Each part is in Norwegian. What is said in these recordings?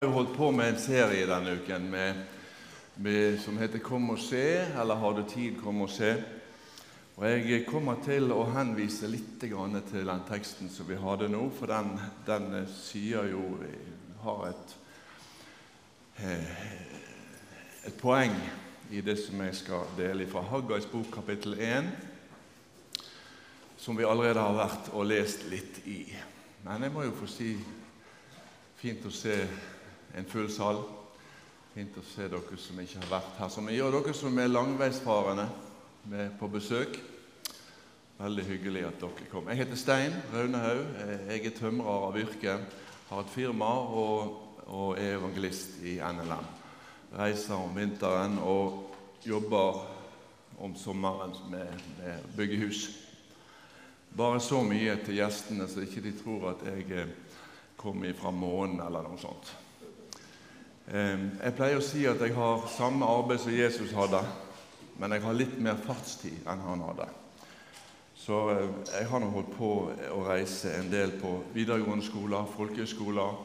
har jo holdt på med en serie denne uken med, med, som heter 'Kom og se', eller 'Har du tid, kom og se'. Og Jeg kommer til å henvise litt til den teksten som vi hadde nå, for den, den sier jo har et, eh, et poeng i det som jeg skal dele fra Haggais bok kapittel 1, som vi allerede har vært og lest litt i. Men jeg må jo få si fint å se en full sal. Fint å se dere som ikke har vært her. så mye, og dere som er langveisfarende med på besøk. Veldig hyggelig at dere kom. Jeg heter Stein Raunehaug. Jeg er tømrer av yrke. Har et firma og, og er evangelist i NLM. Reiser om vinteren og jobber om sommeren med, med byggehus. Bare så mye til gjestene, så ikke de tror at jeg kommer fra månen eller noe sånt. Jeg pleier å si at jeg har samme arbeid som Jesus hadde, men jeg har litt mer fartstid enn han hadde. Så eh, jeg har nå holdt på å reise en del på videregående skoler, folkehøyskoler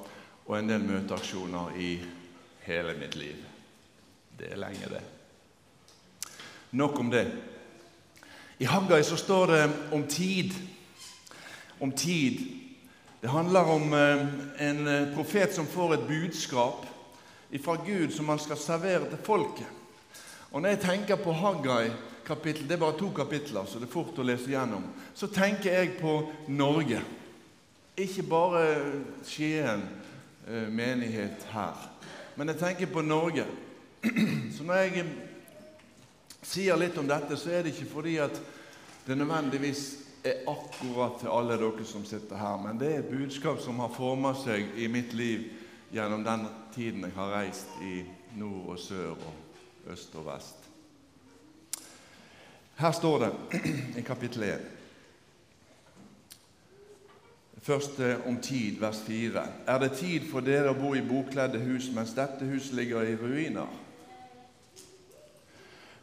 og en del møteaksjoner i hele mitt liv. Det er lenge, det. Nok om det. I Haggai så står det om tid. Om tid. Det handler om eh, en eh, profet som får et budskap fra Gud som han skal servere til folket. Og Når jeg tenker på Haggai kapittel, det er bare to kapitler, så det er fort å lese gjennom, så tenker jeg på Norge. Ikke bare Skien eh, menighet her, men jeg tenker på Norge. Så når jeg sier litt om dette, så er det ikke fordi at det nødvendigvis er akkurat til alle dere som sitter her, men det er et budskap som har formet seg i mitt liv gjennom den tiden jeg har reist i nord og sør og øst og vest. Her står det i kapittel 1 Først eh, om tid, vers 4. Er det tid for dere å bo i bokledde hus mens dette huset ligger i ruiner?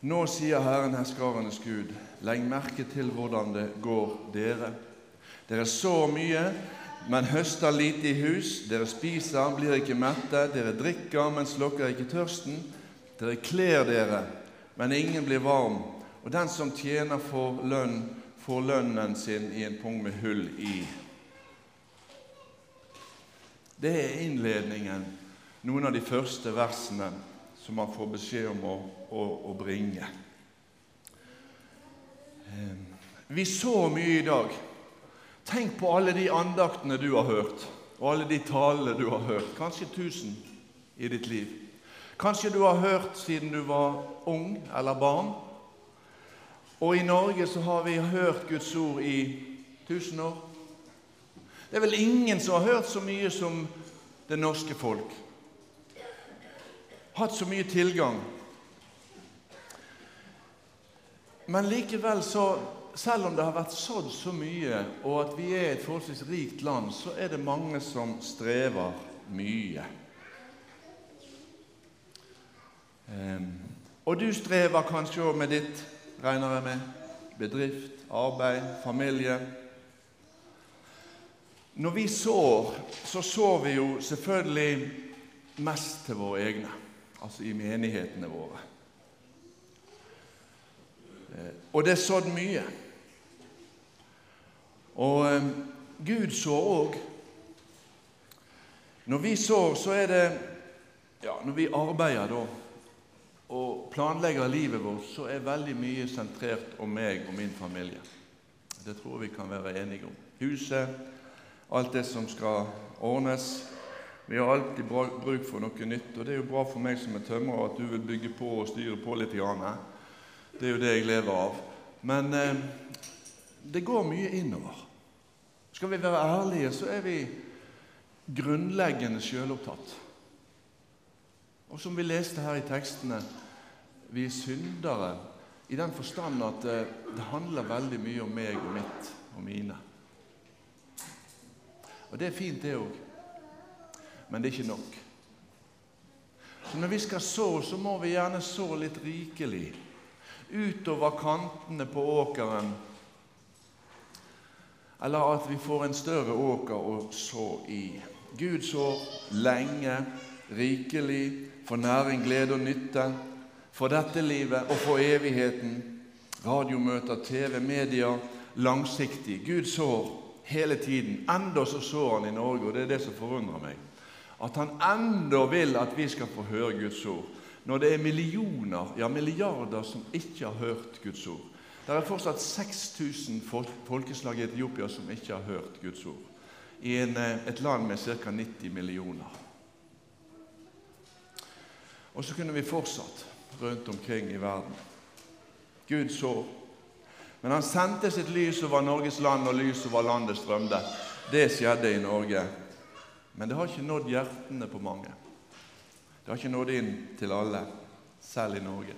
Nå sier Herren herskarenes Gud, legg merke til hvordan det går dere. Dere så mye, men høster lite i hus. Dere spiser, blir ikke mette. Dere drikker, men slukker ikke tørsten. Dere kler dere, men ingen blir varm. Og den som tjener får, lønn, får lønnen sin i en pung med hull i. Det er innledningen, noen av de første versene som man får beskjed om å, å, å bringe. Ehm, vi så mye i dag. Tenk på alle de andaktene du har hørt, og alle de talene du har hørt. Kanskje tusen i ditt liv. Kanskje du har hørt siden du var ung eller barn. Og i Norge så har vi hørt Guds ord i tusen år. Det er vel ingen som har hørt så mye som det norske folk. Hatt så mye tilgang. Men likevel så selv om det har vært sådd så mye, og at vi er et forholdsvis rikt land, så er det mange som strever mye. Um, og du strever kanskje òg med ditt, regner jeg med. Bedrift, arbeid, familie. Når vi sår, så sår vi jo selvfølgelig mest til våre egne, altså i menighetene våre. Eh, og det er sådd mye. Og eh, Gud sår òg. Når vi sår, så er det ja, Når vi arbeider da, og planlegger livet vårt, så er veldig mye sentrert om meg og min familie. Det tror vi kan være enige om. Huset, alt det som skal ordnes. Vi har alltid bruk for noe nytt, og det er jo bra for meg som er tømrer at du vil bygge på og styre på litt. Det er jo det jeg lever av. Men eh, det går mye innover. Skal vi være ærlige, så er vi grunnleggende sjølopptatt. Og som vi leste her i tekstene, vi er syndere i den forstand at det, eh, handler veldig mye om meg og mitt og mine. Og det er fint, det òg. Men det er ikke nok. Så når vi skal så, så må vi gjerne så litt rikelig utover kantene på åkeren eller at vi får en større åker å så i. Gud så lenge, rikelig, for næring, glede og nytte, for dette livet og for evigheten. Radiomøter, TV, media, langsiktig. Gud sår hele tiden. Enda så sår han i Norge, og det er det som forundrer meg. At han enda vil at vi skal få høre Guds ord. Når det er millioner, ja milliarder, som ikke har hørt Guds ord. Det er fortsatt 6000 folkeslag i Etiopia som ikke har hørt Guds ord. I en, eh, et land med ca. 90 millioner. Og så kunne vi fortsatt rundt omkring i verden. Gud så. Men han sendte sitt lys over Norges land, og lys over landet strømde. Det skjedde i Norge. Men det har ikke nådd hjertene på mange. Det har ikke nådd inn til alle, selv i Norge.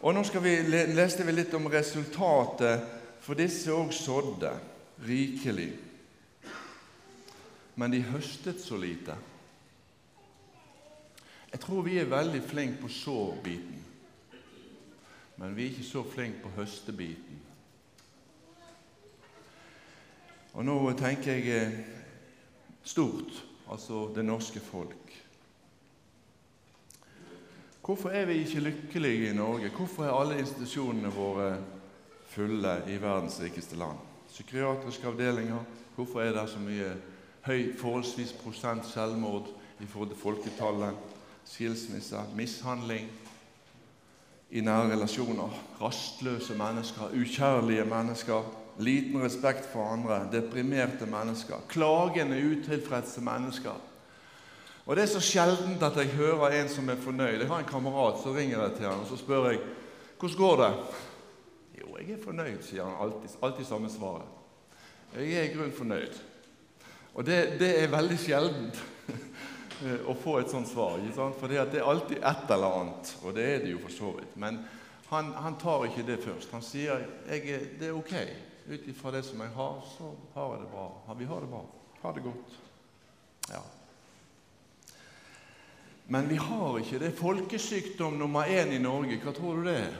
Og Nå vi, leste vi litt om resultatet, for disse òg sådde rikelig. Men de høstet så lite. Jeg tror vi er veldig flinke på så-biten, men vi er ikke så flinke på høstebiten. Og nå tenker jeg eh, stort, altså det norske folk. Hvorfor er vi ikke lykkelige i Norge? Hvorfor er alle institusjonene våre fulle i verdens rikeste land? Psykiatriske avdelinger. Hvorfor er det så mye høy forholdsvis prosent selvmord i forhold til folketallet? skilsmisser, mishandling i nære relasjoner. Rastløse mennesker, ukjærlige mennesker, liten respekt for andre, deprimerte mennesker, klagende, utilfredse mennesker. Og Det er så sjeldent at jeg hører en som er fornøyd. Jeg har en kamerat, så ringer jeg til han og så spør jeg hvordan går det. Jo, jeg er fornøyd, sier han alltid. Alltid samme svaret. Jeg er i grunnen fornøyd. Og det, det er veldig sjeldent. Å få et sånt svar. For det er alltid et eller annet, og det er det jo for så vidt. Men han, han tar ikke det først. Han sier jeg, det er ok. Ut ifra det som jeg har, så har jeg det bra. Vi har det bra. Ha det godt. Ja. Men vi har ikke det. Folkesykdom nummer én i Norge, hva tror du det er?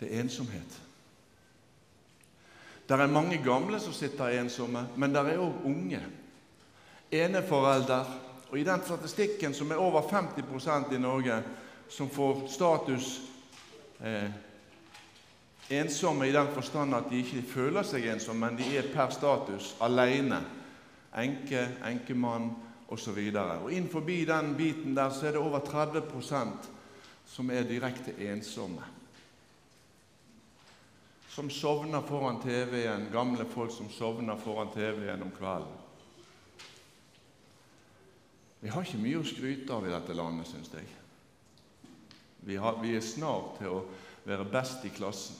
Det er ensomhet. Det er mange gamle som sitter ensomme, men det er òg unge eneforelder. Og I den statistikken som er over 50% i Norge som får status eh, ensomme i den forstand at de ikke føler seg ensomme, men de er per status alene. Enke, enkemann osv. Innenfor den biten der så er det over 30 som er direkte ensomme. Som sovner foran TV-en, gamle folk som sovner foran TV-en om kvelden. Vi har ikke mye å skryte av i dette landet, syns jeg. Vi, har, vi, er snart til å være best i klassen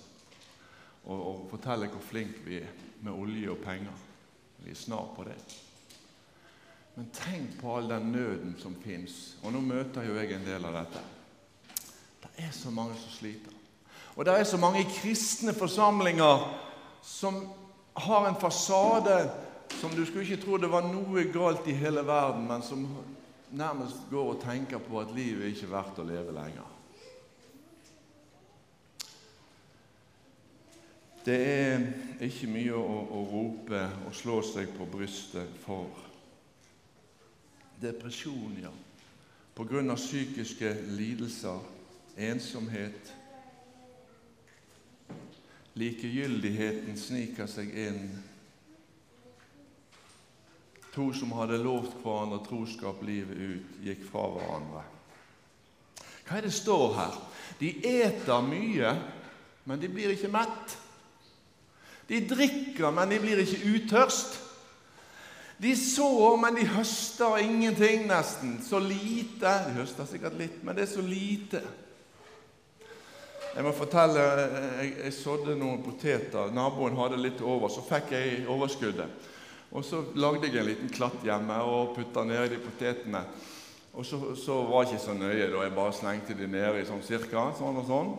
og, og fortelle hvor flinke vi er med olje og penger. Vi er snart på det. Men tenk på all den nøden som fins. Og nå møter jo jeg en del av dette. Det er så mange som sliter. Og det er så mange kristne forsamlinger som har en fasade som du skulle ikke tro det var noe galt i hele verden, men som nærmest går og tenker på at livet ikke er verdt å leve lenger. Det er ikke mye å, å rope og slå seg på brystet for. Depresjon, ja. Av psykiske lidelser, ensomhet. Likegyldigheten sniker seg inn To som hadde lovt hverandre troskap livet ut, gikk fra hverandre. Hva er det står her? De eter mye, men de blir ikke mett. De drikker, men de blir ikke utørst. De sår, men de høster ingenting, nesten. Så lite. De høster sikkert litt, men det er så lite. Jeg må fortelle, jeg, jeg sådde noen poteter. Naboen hadde litt over, så fikk jeg overskuddet. Og så lagde jeg en liten klatt hjemme og putta nedi de potetene. Og så, så, var jeg ikke så nøye da. Jeg bare slengte de nedi sånn cirka. Sånn og sånn.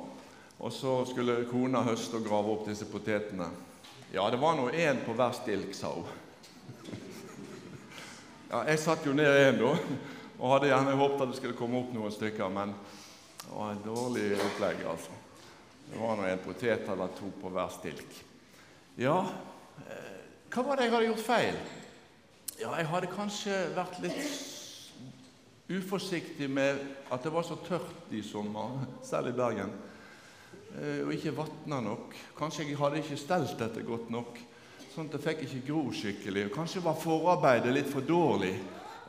Og så skulle kona høste og grave opp disse potetene. Ja, det var nå én på hver stilk, sa hun. Ja, jeg satt jo ned én, da, og hadde gjerne håpet at det skulle komme opp noen stykker, men det var et dårlig opplegg, altså. Det var nå en potet eller to på hver stilk. Ja, hva var det jeg hadde gjort feil? Ja, jeg hadde kanskje vært litt uforsiktig med at det var så tørt i sommer, selv i Bergen, eh, og ikke vatna nok. Kanskje jeg hadde ikke stelt dette godt nok, sånn at det fikk ikke gro skikkelig. Og Kanskje var forarbeidet litt for dårlig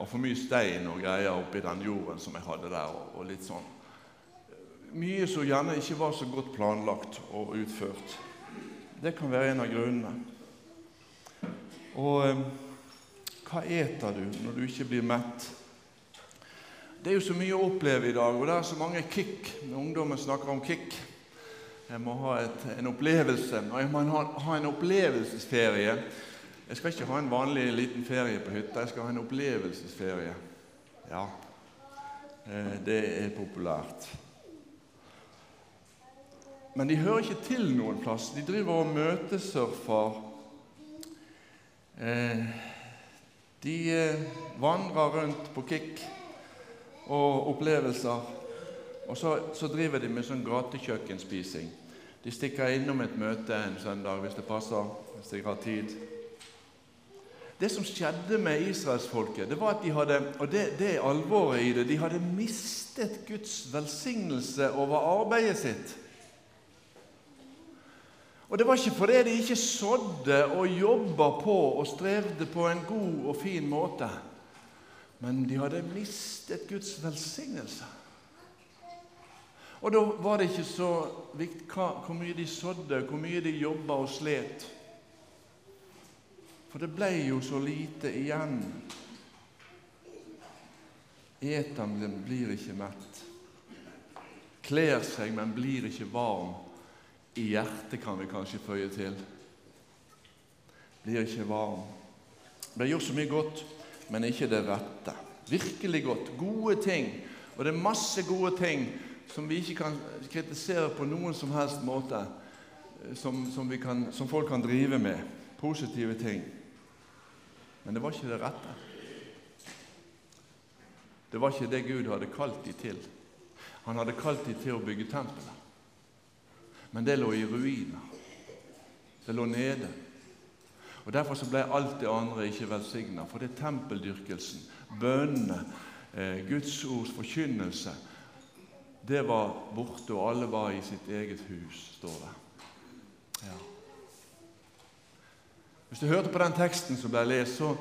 og for mye stein og greier oppi den jorden som jeg hadde der. og litt sånn. Mye som gjerne ikke var så godt planlagt og utført. Det kan være en av grunnene. Og eh, hva eter du når du ikke blir mett? Det er jo så mye å oppleve i dag, og det er så mange kick når ungdommen snakker om kick. Jeg må ha et, en opplevelse, og jeg må ha, ha en opplevelsesferie. Jeg skal ikke ha en vanlig liten ferie på hytta, jeg skal ha en opplevelsesferie. Ja, eh, det er populært. Men de hører ikke til noen plass. De driver og møtesurfer. Eh, de eh, vandrer rundt på kick og opplevelser. Og så, så driver de med sånn gatekjøkkenspising. De stikker innom et møte en søndag hvis det passer, hvis de har tid. Det som skjedde med israelsfolket, det var at de hadde og det, det er alvoret i det, de hadde mistet Guds velsignelse over arbeidet sitt. Og det var ikke fordi de ikke sådde og jobba på og strevde på en god og fin måte. Men de hadde mistet Guds velsignelse. Og da var det ikke så viktig hvor mye de sådde, hvor mye de jobba og slet. For det ble jo så lite igjen. Eter, men blir ikke mett. Kler seg, men blir ikke varm i hjertet, kan vi kanskje føye til. Blir ikke varm. Er gjort så mye godt, men ikke det rette. Virkelig godt. Gode ting. Og det er masse gode ting som vi ikke kan kritisere på noen som helst måte, eh, som, som, kan, som folk kan drive med. Positive ting. Men det var ikke det rette. Det var ikke det Gud hadde kalt dem til. Han hadde kalt dem til å bygge tempelet. Men det lå i ruiner. Det lå nede. Og Derfor så ble alt det andre ikke velsigna. For det er tempeldyrkelsen, bønnene, eh, Guds ords forkynnelse, det var borte, og alle var i sitt eget hus, står det. Ja. Hvis du hørte på den teksten som ble lest, så,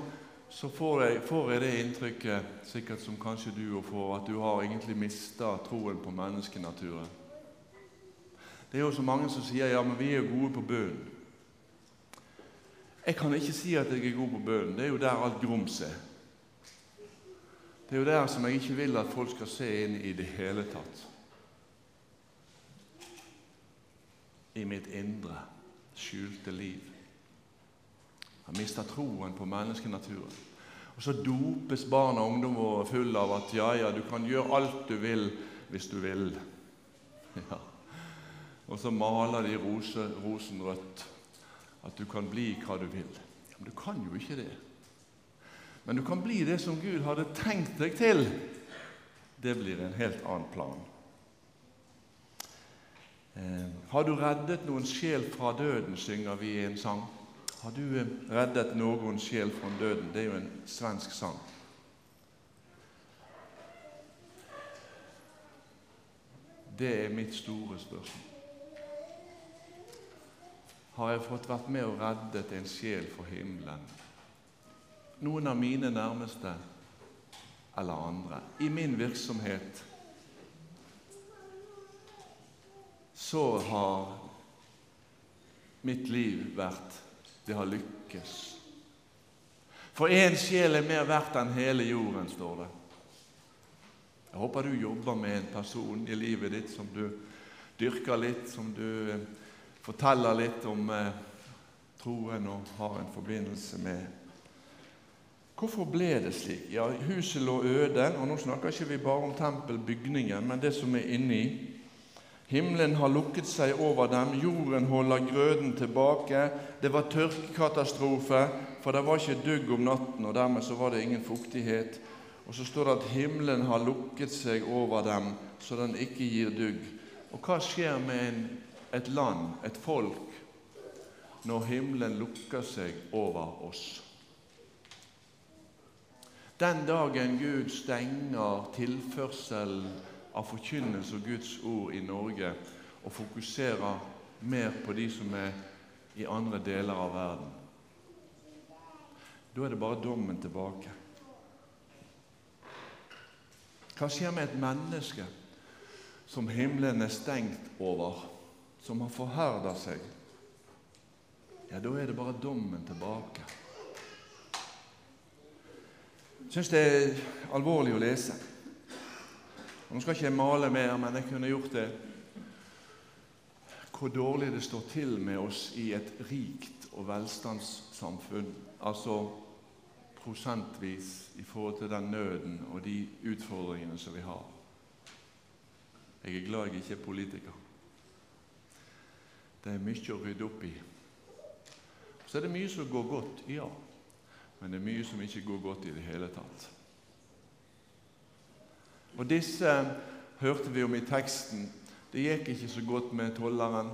så får, jeg, får, jeg, det inntrykket, sikkert som kanskje du òg får, at du har egentlig mista troen på menneskenaturen. Det er jo så mange som sier ja, men vi er gode på bønn. Jeg kan ikke si at jeg er god på bønn. Det er jo der alt grums er. Det er jo der som jeg ikke vil at folk skal se inn i det hele tatt. I mitt indre, skjulte liv. Har mista troen på menneskenaturen. Og så dopes barn og ungdom full av at ja, ja, du kan gjøre alt du vil hvis du vil. Ja. Og så maler de rose, rosenrødt at du kan bli hva du vil. Men du kan jo ikke det. Men du kan bli det som Gud hadde tenkt deg til. Det blir en helt annen plan. Eh, har du reddet noen sjel fra døden, synger vi i en sang. Har du eh, reddet noen sjel fra døden? Det er jo en svensk sang. Det er mitt store spørsmål har jeg fått vært med og reddet en sjel fra himmelen. Noen av mine nærmeste eller andre. I min virksomhet så har mitt liv vært Det har lykkes. For én sjel er mer verdt enn hele jorden, står det. Jeg håper du jobber med en person i livet ditt som du dyrker litt, som du forteller litt om eh, troen og har en forbindelse med Hvorfor ble det slik? Ja, Huset lå øde, og nå snakker ikke vi bare om tempelbygningen, men det som er inni. Himmelen har lukket seg over dem, jorden holder grøden tilbake. Det var tørkekatastrofe, for det var ikke dugg om natten, og dermed så var det ingen fuktighet. Og så står det at himmelen har lukket seg over dem, så den ikke gir dugg. Og hva skjer med en et land, et folk, når himmelen lukker seg over oss. Den dagen Gud stenger tilførselen av forkynnelse og Guds ord i Norge og fokuserer mer på de som er i andre deler av verden, da er det bare dommen tilbake. Hva skjer med et menneske som himmelen er stengt over, som har forherda seg? Ja, da er det bare dommen tilbake. Syns det er alvorlig å lese. Nå skal ikke jeg male mer, men jeg kunne gjort det. Hvor dårlig det står til med oss i et rikt og velstandssamfunn. Altså prosentvis i forhold til den nøden og de utfordringene som vi har. Jeg er glad jeg ikke er politiker. Det er mye å rydde opp i. Så er det mye som går godt, ja. Men det er mye som ikke går godt i det hele tatt. Og disse hørte vi om i teksten. Det gikk ikke så godt med tolleren.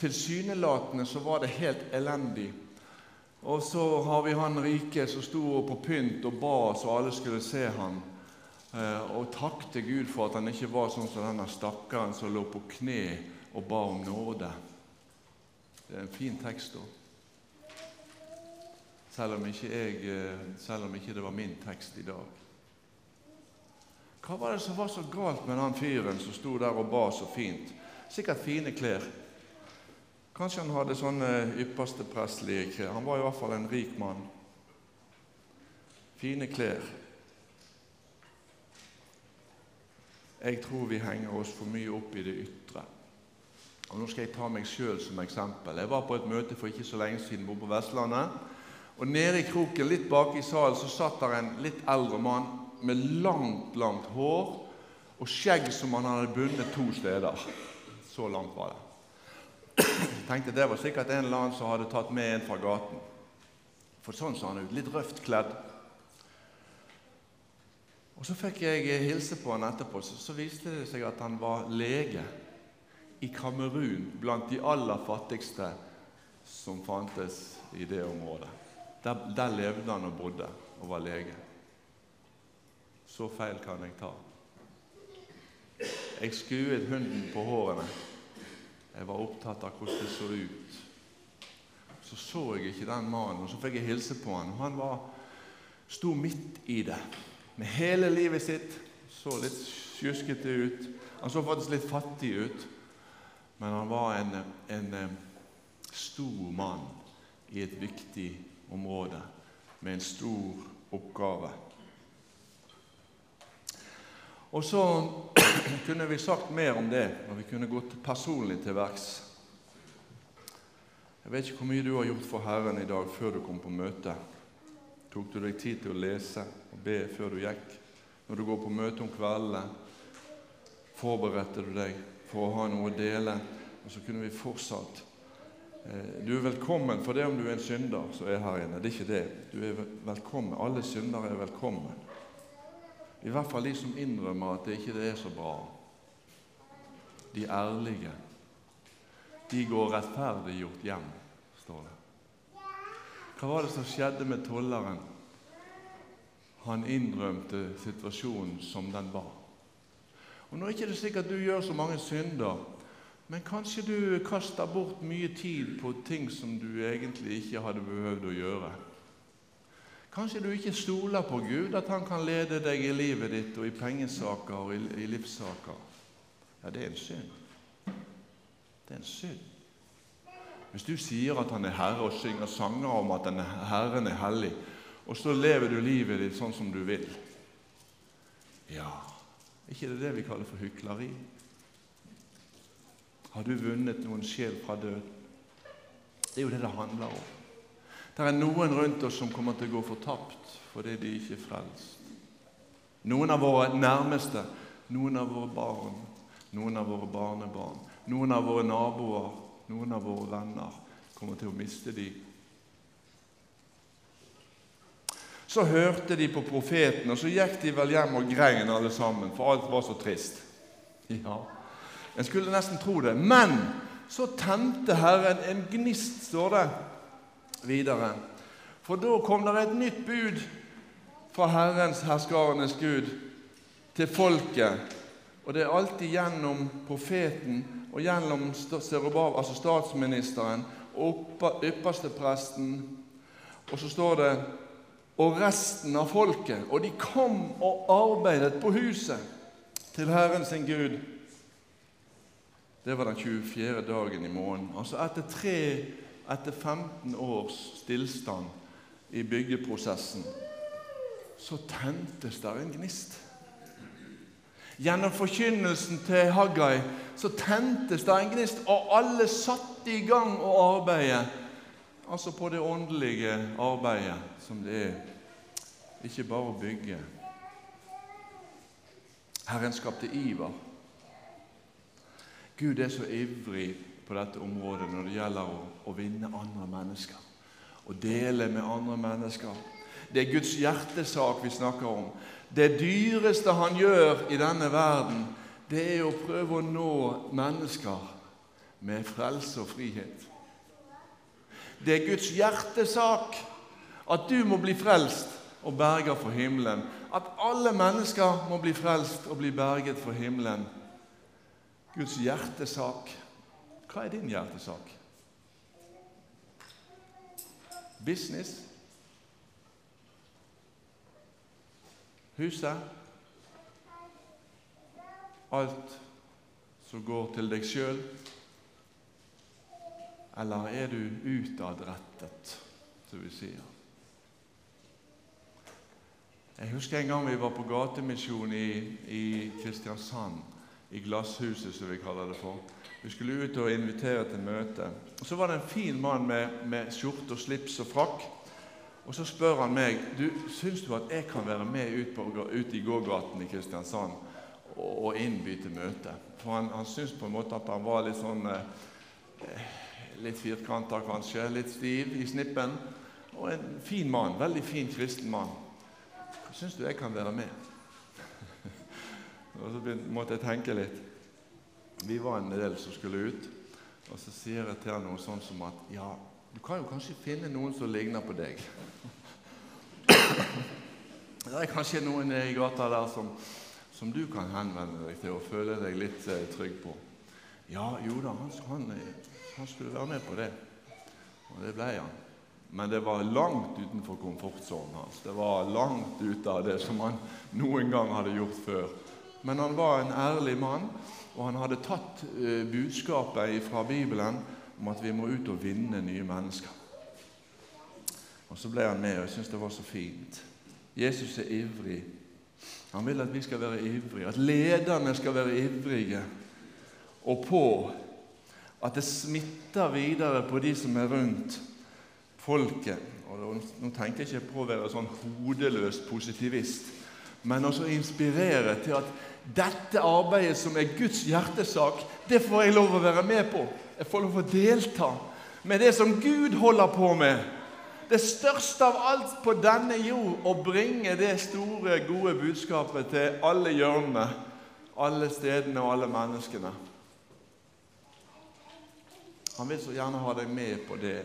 Tilsynelatende så var det helt elendig. Og så har vi han rike som sto på pynt og ba så alle skulle se han. Og og takte Gud for at han ikke var sånn som denne stakkaren som lå på kne og ba om nåde. Det er en fin tekst. da. Selv om, ikke jeg, eh, selv om ikke det var min tekst i dag. Hva var det som var så galt med den fyren som sto der og ba så fint? Sikkert fine klær. Kanskje han hadde sånne ypperste prestelige klær. Han var i hvert fall en rik mann. Fine klær. Jeg tror vi henger oss for mye opp i det ytre. Og Nå skal jeg ta meg sjøl som eksempel. Jeg var på et møte for ikke så lenge siden på Vestlandet. Og nede i kroken, litt bak i salen, så satt der en litt eldre mann med langt, langt hår og skjegg som han hadde bundet to steder. Så langt var det. Jeg tenkte det var sikkert en eller annen som hadde tatt med en fra gaten. For sånn så han ut. Litt røft kledd. Og Så fikk jeg hilse på han etterpå. Så, så viste det seg at han var lege i Kamerun, blant de aller fattigste som fantes i det området. Der, der levde han og bodde og var lege. Så feil kan jeg ta. Jeg skuet hunden på hårene. Jeg var opptatt av hvordan det så ut. Så så jeg ikke den mannen, og så fikk jeg hilse på han. Han var, sto midt i det med hele livet sitt. Så litt sjuskete ut. Han så faktisk litt fattig ut, men han var en, en, en stor mann i et viktig område med en stor oppgave. Og så kunne vi sagt mer om det, og vi kunne gått personlig til verks. Jeg vet ikke hvor mye du har gjort for Herren i dag før du kom på møte. Tok du deg tid til å lese og be før du gikk? Når du går på møte om kveldene, forberedte du deg for å ha noe å dele? Og så kunne vi fortsatt du er velkommen for det om du er en synder som er her inne. Det er ikke det. Du er velkommen. Alle syndere er velkommen. I hvert fall de som innrømmer at det ikke er så bra. De ærlige. De går rettferdiggjort hjem, står det. Hva var det som skjedde med tolleren? Han innrømte situasjonen som den var. Og Nå er det ikke sikkert du gjør så mange synder men kanskje du kaster bort mye tid på ting som du egentlig ikke hadde behøvd å gjøre. Kanskje du ikke stoler på Gud, at Han kan lede deg i livet ditt og i pengesaker og i, livssaker. Ja, det er en synd. Det er en synd. Hvis du sier at Han er Herre og synger sanger om at Herren er hellig, og så lever du livet ditt sånn som du vil Ja, er ikke det det vi kaller for hykleri? Har du vunnet noen sjel fra død? Det er jo det det handler om. Det er noen rundt oss som kommer til å gå fortapt fordi de ikke er frelst. Noen av våre nærmeste, noen av våre barn, noen av våre barnebarn, noen av våre naboer, noen av våre venner kommer til å miste de. Så hørte de på profeten, og så gikk de vel hjem og grein alle sammen, for alt var så trist. Ja, en skulle nesten tro det. Men så tente Herren en gnist, står det videre. For da kom det et nytt bud fra Herrens herskarenes Gud til folket. Og det er alltid gjennom profeten og gjennom Serubab, altså statsministeren, og ypperstepresten. Og så står det og resten av folket. Og de kom og arbeidet på huset til Herren sin Gud. Det var den 24. dagen i måneden. Altså etter, tre, etter 15 års stillstand i byggeprosessen så tentes der en gnist. Gjennom forkynnelsen til Haggai så tentes der en gnist, og alle satte i gang å arbeide. Altså på det åndelige arbeidet som det er. Ikke bare å bygge. Herren skapte iver. Gud er så ivrig på dette området når det gjelder å, å vinne andre mennesker. Å dele med andre mennesker. Det er Guds hjertesak vi snakker om. Det dyreste han gjør i denne verden, det er å prøve å nå mennesker med frelse og frihet. Det er Guds hjertesak at du må bli frelst og berga for himmelen. At alle mennesker må bli frelst og bli berget for himmelen. Guds hjertesak. Hva er din hjertesak? Business? Huset? Alt som går til deg sjøl? Eller er du utadrettet, som vi sier? Jeg husker en gang vi var på gatemisjon i, i Kristiansand. I Glasshuset, som vi kaller det for. Vi skulle ut og invitere til møte. Og Så var det en fin mann med, med skjorte og slips og frakk. Og Så spør han meg du, syns du at jeg kan være med ut, på, ut i gågaten i Kristiansand og, og innby til møte. For han, han syntes på en måte at han var litt sånn eh, Litt firkanta kanskje, litt stiv i snippen. Og en fin mann. Veldig fin kristen mann. Syns du jeg kan være med? Og Så måtte jeg tenke litt. Vi var en del som skulle ut. Og så sier jeg til han noe sånn som at ja, du kan jo kanskje finne noen som ligner på deg. det er kanskje noen i gata der som, som, du kan henvende deg til og føle deg litt eh, trygg på. Ja, jo da, han, han, han skulle være med på det. Og det ble han. Men det var langt utenfor komfortsonen hans. Det var langt ute av det som han noen gang hadde gjort før. Men han var en ærlig mann, og han hadde tatt uh, budskapet fra Bibelen om at vi må ut og vinne nye mennesker. Og Så ble han med, og jeg syns det var så fint. Jesus er ivrig. Han vil at vi skal være ivrige, at lederne skal være ivrige, og på at det smitter videre på de som er rundt folket. Og nå tenker jeg ikke på å være sånn hodeløs positivist, men også inspirere til at dette arbeidet som er Guds hjertesak, det får jeg lov å være med på. Jeg får lov å delta med det som Gud holder på med. Det største av alt på denne jord å bringe det store, gode budskapet til alle hjørnene, alle stedene og alle menneskene. Han vil så gjerne ha deg med på det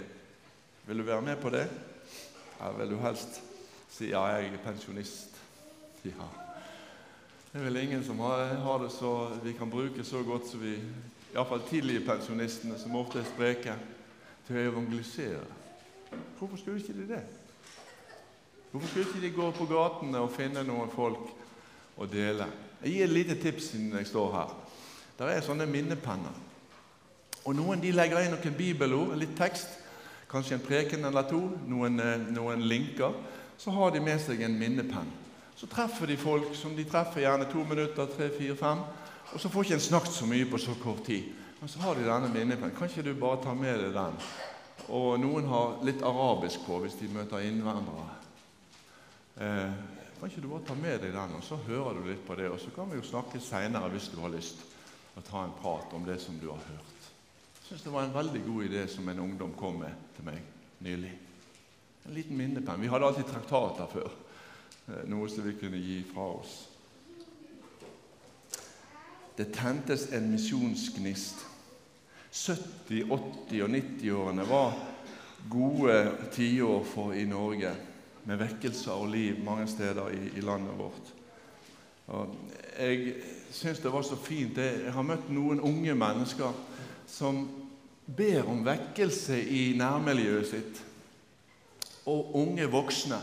vil du være med på det? Eller vil du helst si ja, jeg er pensjonist? Ja. Det er vel ingen som har, har det så vi kan bruke så godt som vi Iallfall tidlige pensjonistene, som ofte er spreke, til å evangelisere. Hvorfor skulle ikke de det? Hvorfor skulle ikke de gå på gatene og finne noen folk å dele? Jeg gir et lite tips siden jeg står her. Der er sånne minnepenner. Og Noen de legger inn noen bibelord, litt tekst kanskje en preken eller to, noen, eh, noen linker, så har de med seg en minnepenn. Så treffer de folk som de treffer gjerne to minutter, tre, fire, fem. Og så får ikke en snakket så mye på så kort tid. Men så har de denne minnepennen. Kan ikke du bare ta med deg den? Og noen har litt arabisk på hvis de møter innvandrere. Eh, kan ikke du bare ta med deg den, og så hører du litt på det? Og så kan vi jo snakke seinere hvis du har lyst, og ta en prat om det som du har hørt Jeg syns det var en veldig god idé som en ungdom kom med til meg nylig. En liten minnepenn. Vi hadde alltid traktater før, noe som vi kunne gi fra oss. Det tentes en misjonsgnist. 70-, 80- og 90-årene var gode tiår for i Norge. med vekkelser og liv mange steder i, i landet vårt. Og jeg syns det var så fint. Jeg har møtt noen unge mennesker som ber om vekkelse i nærmiljøet sitt. Og unge voksne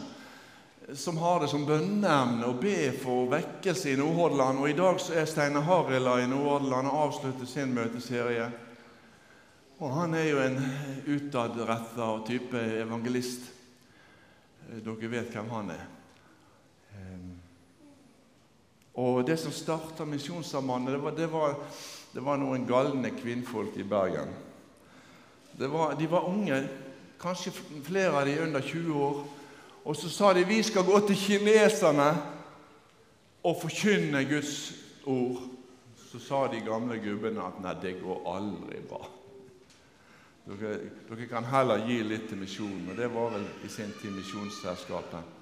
som har det som bønneemne å be for vekkelse i Nordhordland. Og I dag så er Steinar Harila i Nordhordland og avslutter sin møteserie. Og Han er jo en utadretta type evangelist. Dere vet hvem han er. Og Det som starta Misjonssambandet, det det, var, det var, noen galne kvinnfolk i Bergen. Var, de var unge, kanskje flere av de under 20 år. Og så sa de vi skal gå til kineserne og forkynne Guds ord. Så sa de gamle gubbene at nei, det går aldri bra. Dere, dere kan heller gi litt til misjonen. Og det var vel i sin tid Misjonsselskapet.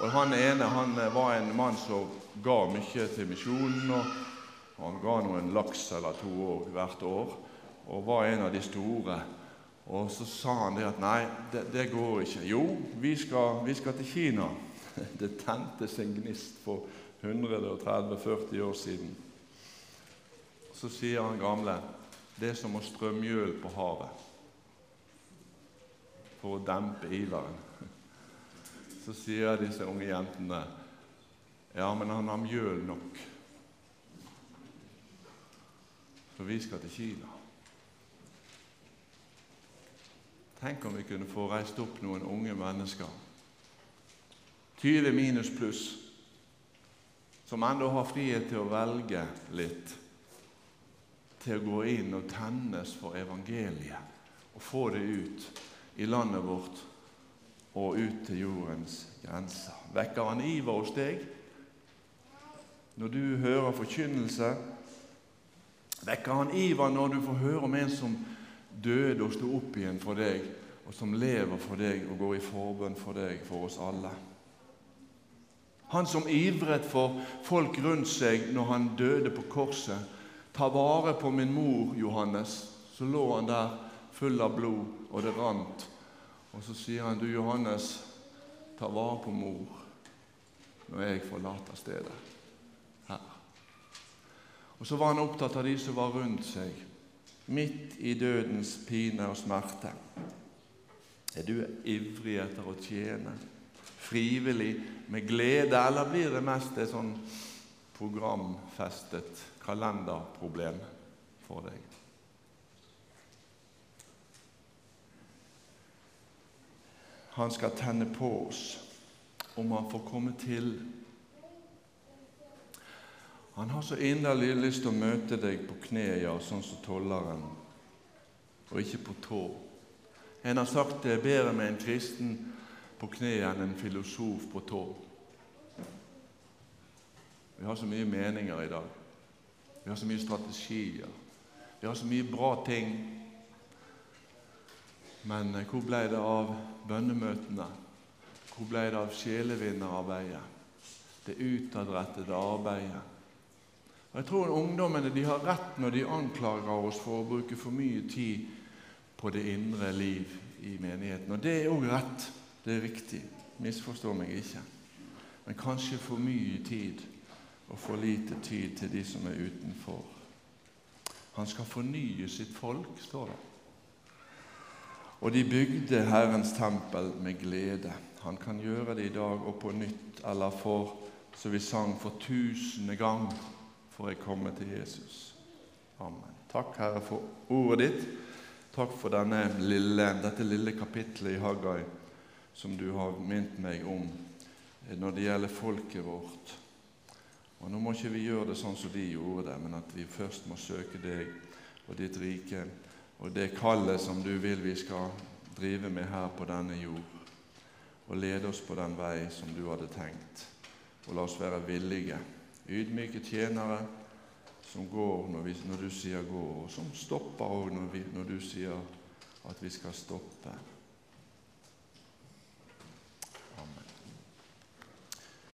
Og Han ene han eh, var en mann som ga mye til misjonen. og Han ga noen laks eller to år hvert år og var en av de store. Og Så sa han det at nei, det, det går ikke. Jo, vi skal, vi skal, til Kina. Det tentes en gnist for 130-40 år siden. Så sier han gamle det er som å strø mjøl på havet for å dempe iveren så sier disse unge jentene ja, men han har mjøl nok. For vi skal til Kina. Tenk om vi kunne få reist opp noen unge mennesker, 20 minus pluss, som ennå har frihet til å velge litt, til å gå inn og tennes for evangeliet og få det ut i landet vårt og ut til jordens grenser. Vekker han iver hos deg når du hører forkynnelse? Vekker han iver når du får høre om en som døde og sto opp igjen for deg, og som lever for deg og går i forbønn for deg, for oss alle? Han som ivret for folk rundt seg når han døde på korset. Ta vare på min mor, Johannes. Så lå han der full av blod, og det rant og så sier han, 'Du, Johannes, ta vare på mor når jeg forlater stedet her.' Og så var han opptatt av de som var rundt seg, midt i dødens pine og smerte. Er du ivrig etter å tjene, frivillig, med glede, eller blir det mest et sånn programfestet kalenderproblem for deg? han skal tenne på oss om han får komme til. Han har så inderlig lyst til å møte deg på kne, ja, sånn som tolleren, og ikke på tå. En har sagt det er bedre med en kristen på kne enn en filosof på tå. Vi har så mye meninger i dag. Vi har så mye strategier. Vi har så mye bra ting. Men eh, hvor ble det av bønnemøtene? Hvor ble det av sjelevinnerarbeidet? Det utadrettede arbeidet? Og Jeg tror ungdommene de har rett når de anklager oss for å bruke for mye tid på det indre liv i menigheten. Og det er òg rett. Det er riktig. Misforstå meg ikke. Men kanskje for mye tid og for lite tid til de som er utenfor. Han skal fornye sitt folk, står det. Og de bygde Herrens tempel med glede. Han kan gjøre det i dag og på nytt, eller for, som vi sang, for tusende gang får jeg komme til Jesus. Amen. Takk, Herre, for ordet ditt. Takk for lille, dette lille kapittelet i Haggai som du har minnet meg om når det gjelder folket vårt. Og Nå må ikke vi gjøre det sånn som de gjorde det, men at vi først må søke deg og ditt rike og det kallet som du vil vi skal drive med her på denne jord, og lede oss på den vei som du hadde tenkt. Og la oss være villige, ydmyke tjenere som går når, vi, når du sier 'gå', og som stopper òg når, når du sier at vi skal stoppe.